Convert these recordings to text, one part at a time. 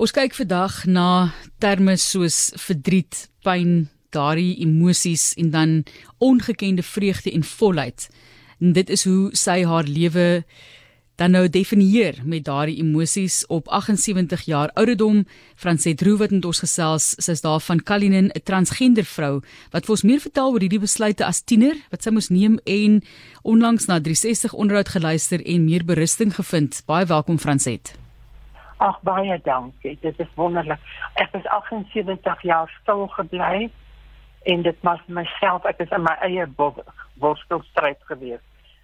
Ons kyk vandag na terme soos verdriet, pyn, daardie emosies en dan ongekende vreugde en volheid. En dit is hoe sy haar lewe dan nou definieer met daardie emosies op 78 jaar ouderdom. Franset Roo wat ons gesels, sy's daar van Kalinin, 'n transgender vrou wat vir ons meer vertel oor hierdie besluite as tiener wat sy moes neem en onlangs na 360 onderhoud geluister en meer berusting gevind. Baie welkom Franset. Ag baie dankie. Dit is wonderlik. Ek is 78 jaar stil gebly en dit was myself, ek is in my eie worstelstryd gewees.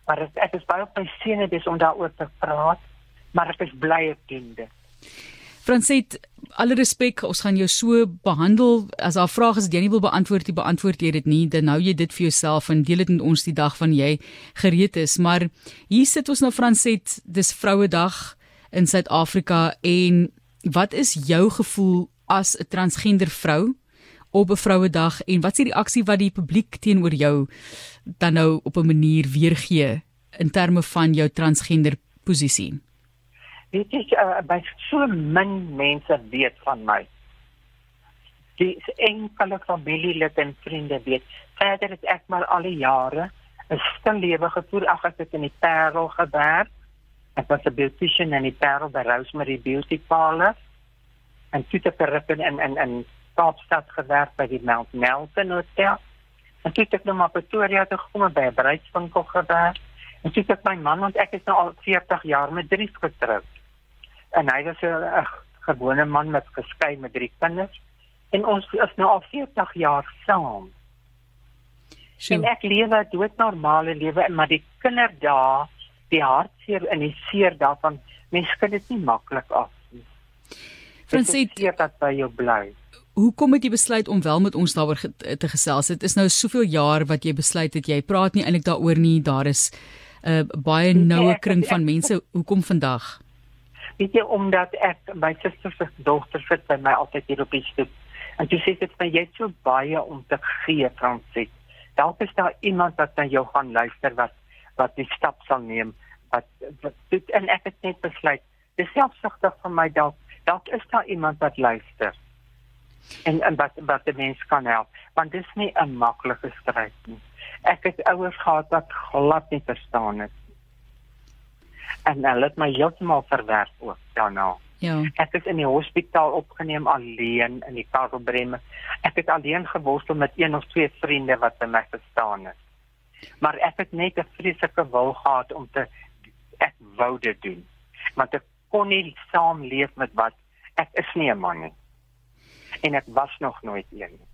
Maar ek, ek is baie op my sene dis om daaroor te praat, maar ek is bly ek doen dit. Franset, alle respek, ons gaan jou so behandel. As daar vrae is wat jy nie wil beantwoord nie, beantwoord jy dit nie. Dan hou jy dit vir jouself en deel dit met ons die dag van jy gereed is. Maar hier sit ons nou Franset, dis Vrouedag in Suid-Afrika en wat is jou gevoel as 'n transgender vrou op 'n Vrouedag en wat is die reaksie wat die publiek teenoor jou dan nou op 'n manier weergee in terme van jou transgender posisie? Dit is uh, by so min mense weet van my. Die enkele familielid en vriende weet. Verder het ek maar al die jare 'n stil lewe gevoer af ek het in die Parel gewerk Ek was 'n beautician in die Parel by Rosemary Beauty Parlor. En toe het ek in in in in Kaapstad gewerk by die Mount Nelson Hotel. En toe het ek nou maar Pretoria toe gekom by 'n bruidswinkel gewerk. En toe het ek my man want ek is nou al 40 jaar met drie getroud. En hy was 'n gewone man met geskei met drie kinders. En ons is nou al 40 jaar saam. Sjoe. En ek lewe 'n doodnormale lewe, maar die kinderdae die hartseer en die seer daarvan mens kan dit nie maklik af nie. Fransit, dit by jou bly. Hoekom het jy besluit om wel met ons daaroor te gesels? Dit is nou soveel jaar wat jy besluit het jy praat nie eintlik daaroor nie. Daar is 'n uh, baie noue kring van mense. Hoekom vandag? Weet jy omdat ek my suster se dogter sit by my altyd hier op die stoep. En jy sê dit vir jy so baie om te gee, Fransit. Dalk is daar iemand wat na jou gaan luister wat wat die stap sal neem wat wat dit en ek het net besluit dis selfsugtig vir my dalk dalk is daar iemand wat luister en en wat wat die mens kan help want dit is nie 'n maklike stryd nie ek het ouers gehad wat glad nie verstaan het en hulle het my heeltemal verwerp ook daarna Ja. Ek is in die hospitaal opgeneem alleen in die Karel Bremer. Ek het alleen geworstel met een of twee vriende wat by my verstaan het maar ek het net 'n vreeslike wil gehad om te ek wou dit doen. Want ek kon nie saamleef met wat ek is nie 'n man nie. En ek was nog nooit een nie.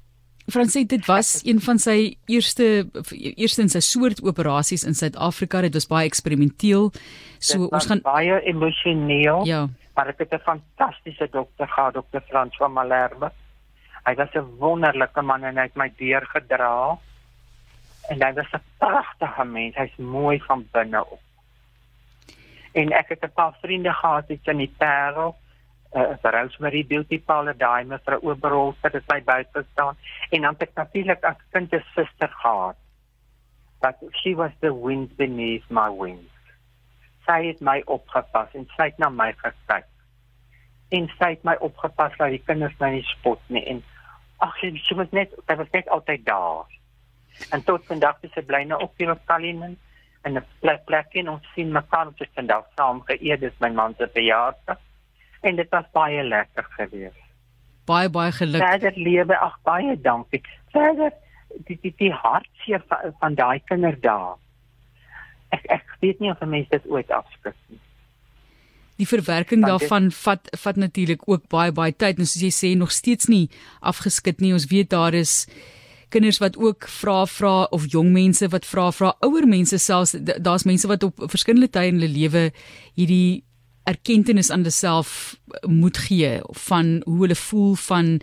Fransie dit was een van sy eerste eerste in sy soort operasies in Suid-Afrika. Dit was baie eksperimenteel. So ons gaan baie emosioneel ja. maar ek het 'n fantastiese dokter gehad dokter Frans van Malherbe. Hy was 'n wonderlike man en hy het my deur gedra en hy was 'n pragtige mens. Hy's mooi van binne op. En ek het 'n paar vriende gehad iets in die Parel, uh, Rosemary Beauty Parlor daai mevrou Oberhol wat dit by buite staan en dan het ek natuurlik as kind 'n suster gehad. But she was the wind beneath my wings. Sy het my opgepas en sy het na my gekyk. En sy het my opgepas dat die kinders my nie spot nie en ag sy was net sy was net altyd daar. En tot vandag is sy bly nou op hier op Kalinin en 'n plek plek in ons sien mekaar op vandag saam geëet dis my man se verjaarsdag. En dit was baie lekker geweest. Baie baie geluk. Verder lewe ag baie dankie. Verder die die, die hartseer van, van daai kinderdae. Ek ek weet nie of mense dit ooit afskrik nie. Die verwerking daarvan vat vat natuurlik ook baie baie tyd en soos jy sê nog steeds nie afgeskit nie. Ons weet daar is kinders wat ook vra vra of jong mense wat vra vra ouer mense selfs daar's mense wat op verskillende tye in hulle lewe hierdie erkenning aan hulle self moet gee van hoe hulle voel van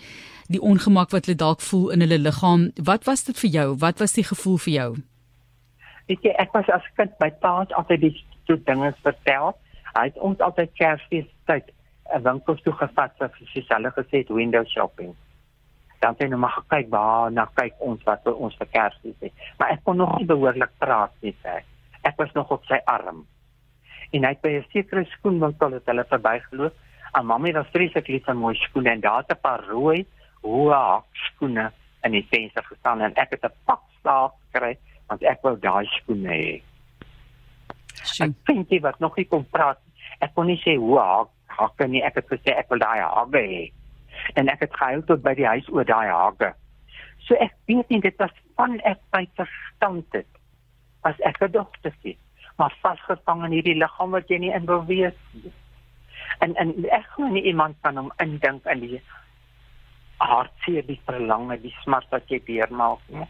die ongemak wat hulle dalk voel in hulle liggaam. Wat was dit vir jou? Wat was die gevoel vir jou? Weet jy ek was as kind by paas altyd die so dinge vertel. Hy het ons altyd kersfees tyd 'n winkel toe gevat vir soos hulle gesê het window shopping dan sê nou maar kyk waar na kyk ons wat vir ons vir Kersfees het. Maar ek kon nog nie behoorlik praat nie sê. Ek was nog op sy arm. En hy het by 'n sekere skoenwinkel het hulle verbygeloop. En mamma was vreeslik lief vir mooi skoene en daar het 'n paar rooi hoë skoene in die venster gestaan en ek het 'n pak staaf gekry want ek wou daai skoene hê. Ek vind jy wat nog nie kom praat. Ek kon nie sê hoe hak hakke nie. Ek het gesê ek wil daai hakke hê. En ek het gehuil tot by die huis oor daai hakke. So ek weet nie dit was van ek by verstand het as ek 'n dogtertjie maar vasgevang in hierdie liggaam wat jy nie in wees nie. En en ek glo nie iemand kan hom indink in die hartseer die verlange, die smart wat jy deurmaak nie.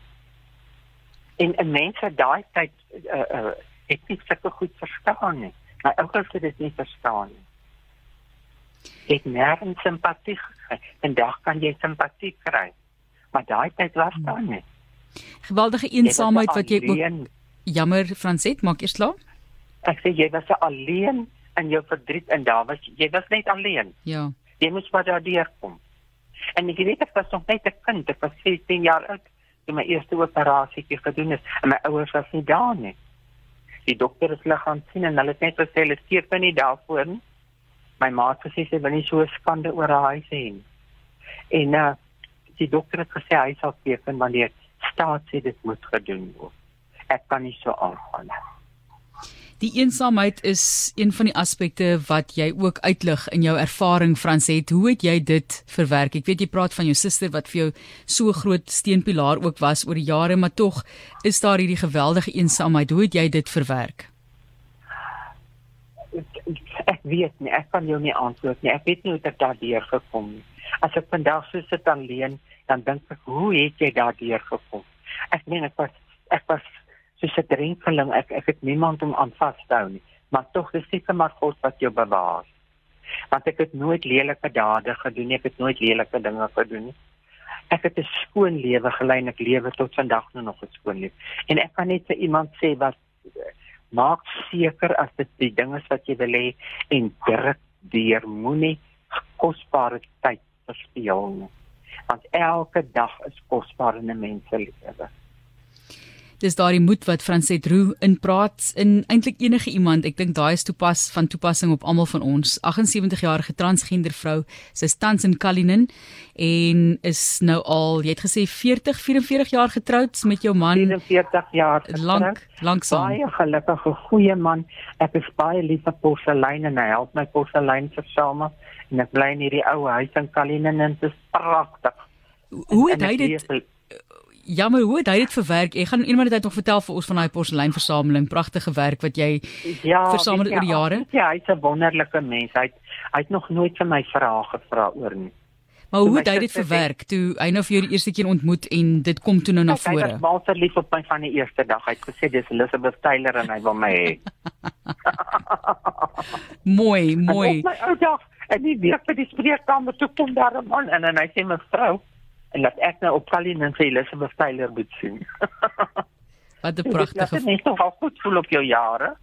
En 'n mens wat daai tyd uh uh ek het sulke goed verstaan nie. My ouers het dit nie verstaan nie. Ek nêrens simpatie En daar kan jy simpatie kry. Maar daai tyd was daar nie. Geweldige eensaamheid wat jy ook Jammer Franset, maak eers klaar. Ek sê jy was alleen in jou verdriet en daar was jy was net alleen. Ja. Jy moes maar daar deurkom. En ek weet ek was nog net 'n kind, ek was 16 jaar oud toe my eerste operasie gedoen is en my ouers was nie daar nie. Die dokter het hulle gaan sien en hulle het net gesê hulle steek my nie daarvoor nie. My ma het gesê sy wil nie so skande oor haar huis hê nie. En uh, die dokter het gesê hy sal teken wanneer staat sê dit moet gedoen word ek kan nie so aangaan nie. Die eensaamheid is een van die aspekte wat jy ook uitlig in jou ervaring Franset. Hoe het jy dit verwerk? Ek weet jy praat van jou suster wat vir jou so groot steunpilaar ook was oor die jare, maar tog is daar hierdie geweldige eensaamheid. Hoe het jy dit verwerk? Ek, ek weet nie, ek kan jou nie antwoord nie. Ek weet nie hoe dit daardeur gekom het. As ek vandag so sit alleen, dan dink ek, hoe het jy daardeur gekom? Ek meen ek was ek was soos 'n drenkeling ek ek het niemand om aan vas te hou nie maar tog is seker maar God wat jou bewaar want ek het nooit lelike dade gedoen nie ek het nooit lelike dinge gedoen nie ek het 'n skoon lewe gelei en ek lewe tot vandag nou nog 'n skoon lewe en ek kan net vir iemand sê wat maak seker as dit die dinge wat jy wil hê en druk deur. Moenie kosbare tyd verspeel nie. Want elke dag is kosbaar in 'n mens se lewe dis daardie moed wat Franset Roo inpraat in eintlik enige iemand. Ek dink daai is toepas van toepassing op almal van ons. 78 jarige transgender vrou, sy is tans in Kalinin en is nou al, jy het gesê 40, 44 jaar getroud met jou man. 44 jaar. Lank, lank saam. Baie gelukkige goeie man. Ek is baie lief vir porselein en hy help my porselein versamel en ek bly in hierdie ou huis in Kalinin en dit is pragtig. Hoe het hy dit jammer hoe het hy dit verwerk? Ek gaan eendag net nog vertel vir ons van daai porseleinversameling, pragtige werk wat jy ja, versamel oor die jare. Ja, hy's 'n wonderlike mens. Hy het hy het nog nooit vir my vrae gevra oor nie. Maar hoe het hy dit verwerk toe hy nou vir jou die eerste keer ontmoet en dit kom toe nou na vore? Hy was baie verlief op my van die eerste dag. Hy het gesê dis Elizabeth Taylor en hy wil my hê. mooi, mooi. My ou dag, en die weer vir die spreekkamer toe kom daar 'n man en, en hy sê mevrou en dat ek nou op Kalien en vir Elizabeth Taylor moet sien. Wat 'n pragtige. Dit is nog al goed voel op jou jare.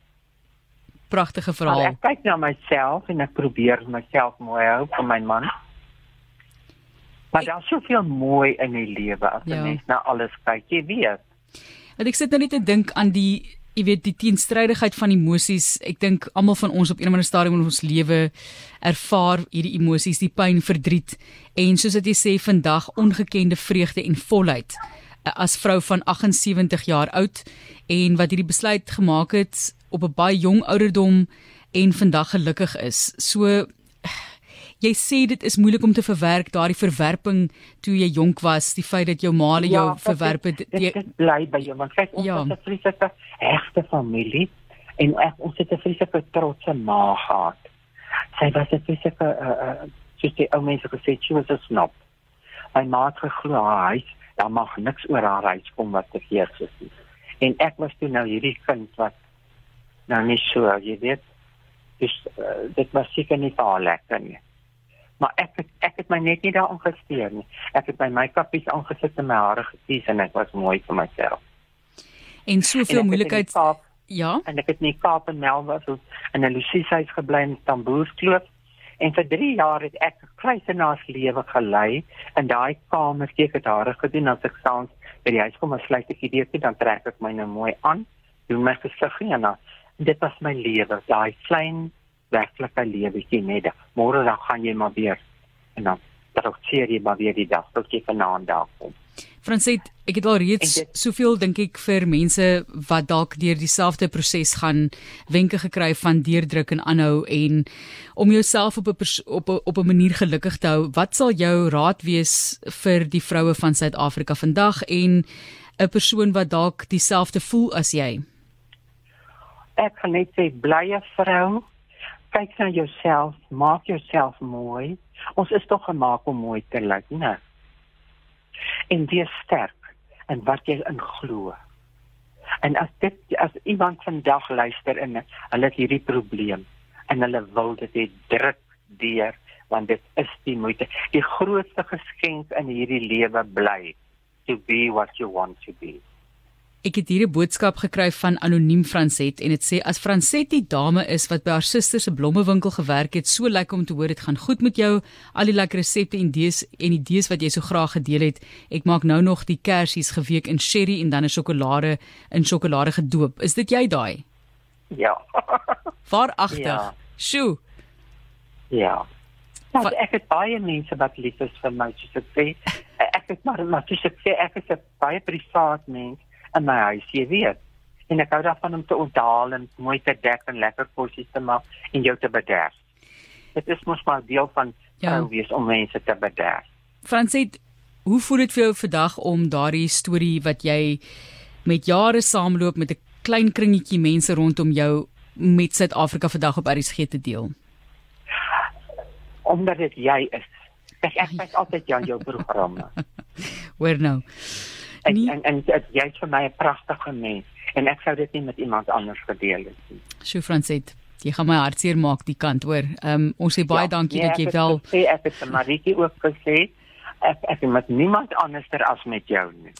Pragtige verhaal. Maar ek kyk na myself en ek probeer myself mooi hou vir my man. Maar daar is soveel mooi in die lewe as ja. mens na alles kyk, jy weet. Want ek sit nou net te dink aan die jy weet die teenstrydigheid van emosies. Ek dink almal van ons op een of ander stadium in ons lewe ervaar hierdie emosies, die pyn, verdriet en soos wat jy sê vandag ongekende vreugde en volheid eh, as vrou van 78 jaar oud en wat hierdie besluit gemaak het op 'n baie jong ouderdom en vandag gelukkig is. So jy sê dit is moeilik om te verwerk daardie verwerping toe jy jonk was, die feit dat jou ma ja, jou verwerp het. Jy bly by jou, want kyk ons ja. is 'n vreeslike regte familie en ek, ons het 'n vreeslike trotse ma gehad. Sy was 'n vreeslike uh uh soos die ou mense gesê, she was a snob. My ma het geglo haar huis, daar mag niks oor haar huis kom wat verkeerd is nie. En ek was toe nou hierdie kind wat nou nie so, jy weet, dis uh, dit was seker nie vir haar lekker nie maar ek het, ek het my net nie daarin gesteer nie. Ek het my make-upies aangesit en my hare gekies en ek was mooi vir myself. En soveel moeilikheid ja. En ek het nie Kaap en Melville in 'n Luciehuis gebly in Tamboerskloof en vir 3 jaar het ek 'n kluisenaars lewe gelei in daai kamer steek het hare gedoen as ek saans by die huis kom en sluit ek die deur dan trek ek my nou mooi aan doen my gesig en dan dit was my lewe daai klein werklike lewetjie net. Môre dan gaan jy maar weer en dan trakteer jy maar weer die dag tot jy vanaand daar kom. Franset, ek het al reeds dit, soveel dink ek vir mense wat dalk deur dieselfde proses gaan wenke gekry van deurdruk en aanhou en om jouself op 'n op 'n op 'n manier gelukkig te hou. Wat sal jou raad wees vir die vroue van Suid-Afrika vandag en 'n persoon wat dalk dieselfde voel as jy? Ek kan net sê blye vrou, kyk na jouself, maak jouself mooi. Ons is tog gemaak om mooi te lyk, né? En wees sterk in wat jy in glo. En as dit as iemand vandag luister en hulle het hierdie probleem en hulle wil dit hê druk deur want dit is die moeite. Die grootste geskenk in hierdie lewe bly to be what you want to be. Ek het hier 'n boodskap gekry van anoniem Franset en dit sê as Franset die dame is wat by haar suster se blommewinkel gewerk het, so lyk om te hoor dit gaan goed met jou. Al die lekker resepte en idees en idees wat jy so graag gedeel het. Ek maak nou nog die kersies geweek in sherry en dan 'n sjokolade in sjokolade gedoop. Is dit jy daai? Ja. Waar agter? Ja. Sjoe. Ja. Nou, ek het baie mense wat lief is vir my, soos ek sê. Ek het maar maar soos ek sê, ek is 'n baie privaat mens in my huis, jy weet. En ek hou daarvan om te onthaal en mooi te dek en lekker kosies te maak en jou te bederf. Dit is mos maar deel van ja. hoe wees om mense te bederf. Fransit, hoe voel dit vir jou vandag om daardie storie wat jy met jare saamloop met 'n klein kringetjie mense rondom jou met Suid-Afrika vandag op RSG te deel? Omdat dit jy is. Ek ek kyk altyd jou jou programme. Hoor nou en nie, en en jy's vir my 'n pragtige mens en ek sou dit nie met iemand anders gedeel het nie. Sjoe Franset, jy gaan my hartseer maak die kant hoor. Ehm um, ons sê baie ja, dankie nee, dat jy wel sê ek het vir Maritjie ook gesê ek ek het met niemand anderster as met jou nie.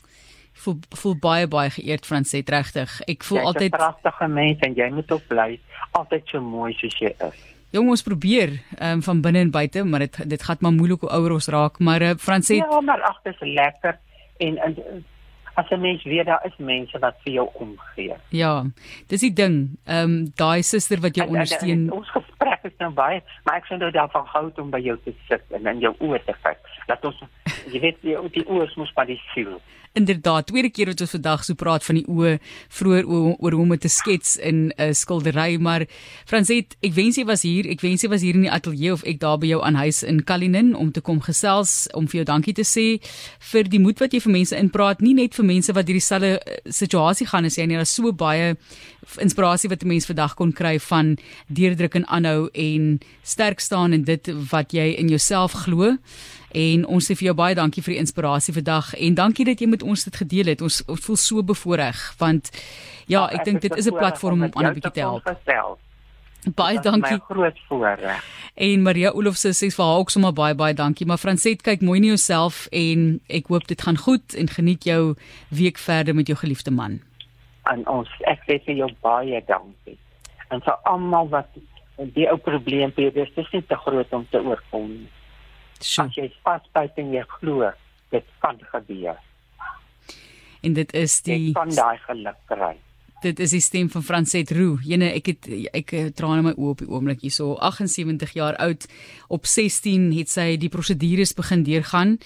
Voel voel baie baie geëerd Franset regtig. Ek voel jy's altyd 'n pragtige mens en jy moet ook bly altyd so mooi soos jy is. Jong ons probeer um, van binne en buite, maar dit dit gaan maar moeilik hoe ouer ons raak, maar uh, Franset Ja, maar ag, dit is lekker en, en as 'n mens weet daar is mense wat vir jou omgee. Ja, dis die ding. Ehm um, daai suster wat jou ondersteun. Ons gesprek is nou baie, maar ek sien nou daarvan hou om by jou te sit en in jou oë te kyk. Laat ons jy weet die, die oë is mos maar die siel inderdaad tweede keer wat ons vandag so praat van die oë vroeër oor hoe om dit te skets in 'n uh, skildery maar Franset ek wens jy was hier ek wens jy was hier in die ateljee of ek daar by jou aan huis in Kalinin om te kom gesels om vir jou dankie te sê vir die moed wat jy vir mense inpraat nie net vir mense wat hierdie selfe uh, situasie gaan as jy nie daar so baie inspirasie wat 'n mens vandag kon kry van deurdruk en aanhou en sterk staan in dit wat jy in jouself glo en ons sê vir jou baie dankie vir die inspirasie vandag en dankie dat jy met ons dit gedeel het. Ons, ons voel so bevoorreg want ja, ek dink dit is 'n platform om ander bietjie te help. Baie dankie. Groot voorreg. En Maria Olofse sê vir haar ook sommer baie baie dankie. Maar Franset kyk mooi na jouself en ek hoop dit gaan goed en geniet jou week verder met jou geliefde man. En ons ek sê vir jou baie dankie. En vir almal wat die ou probleem het, dis nie te groot om te oorkom nie. Sjoe. As jy vasbyt en jy glo, dit kan gebeur. En dit is die Ek kan daai geluk kry. Dit is die stem van Franset Roo. Jene, ek het ek traan in my oë op die oomblik hier so 78 jaar oud. Op 16 het sy die prosedures begin deurgaan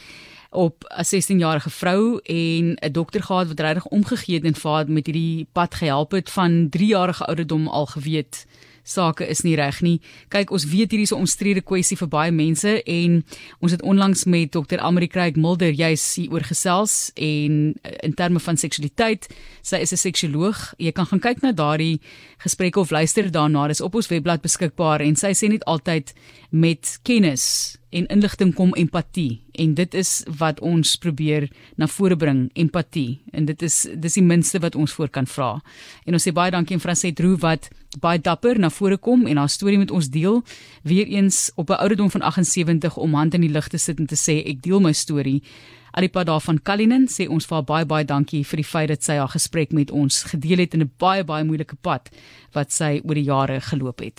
op 'n 16-jarige vrou en 'n dokter gehad wat regtig omgegee het en vaar met hierdie pad gehelp het van 3 jarige ouderdom al geweet sake is nie reg nie. Kyk, ons weet hierdie is 'n omstrede kwessie vir baie mense en ons het onlangs met Dr. Amri Craig Mulder juis hieroor gesels en eh, in terme van seksualiteit, sy is 'n seksioloog. Jy kan gaan kyk na daardie gesprekke of luister daarna. Dit is op ons webblad beskikbaar en sy sê net altyd met kennis en inligting kom empatie. En dit is wat ons probeer na vore bring empatie. En dit is dis die minste wat ons voor kan vra. En ons sê baie dankie aan Franset Roo wat baie dapper na vore kom en haar storie met ons deel. Weer eens op 'n ouderdom van 78 om hand in die lug te sit en te sê ek deel my storie. Alipa daarvan Kalinin sê ons vir baie baie dankie vir die feit dat sy haar gesprek met ons gedeel het in 'n baie baie moeilike pad wat sy oor die jare geloop het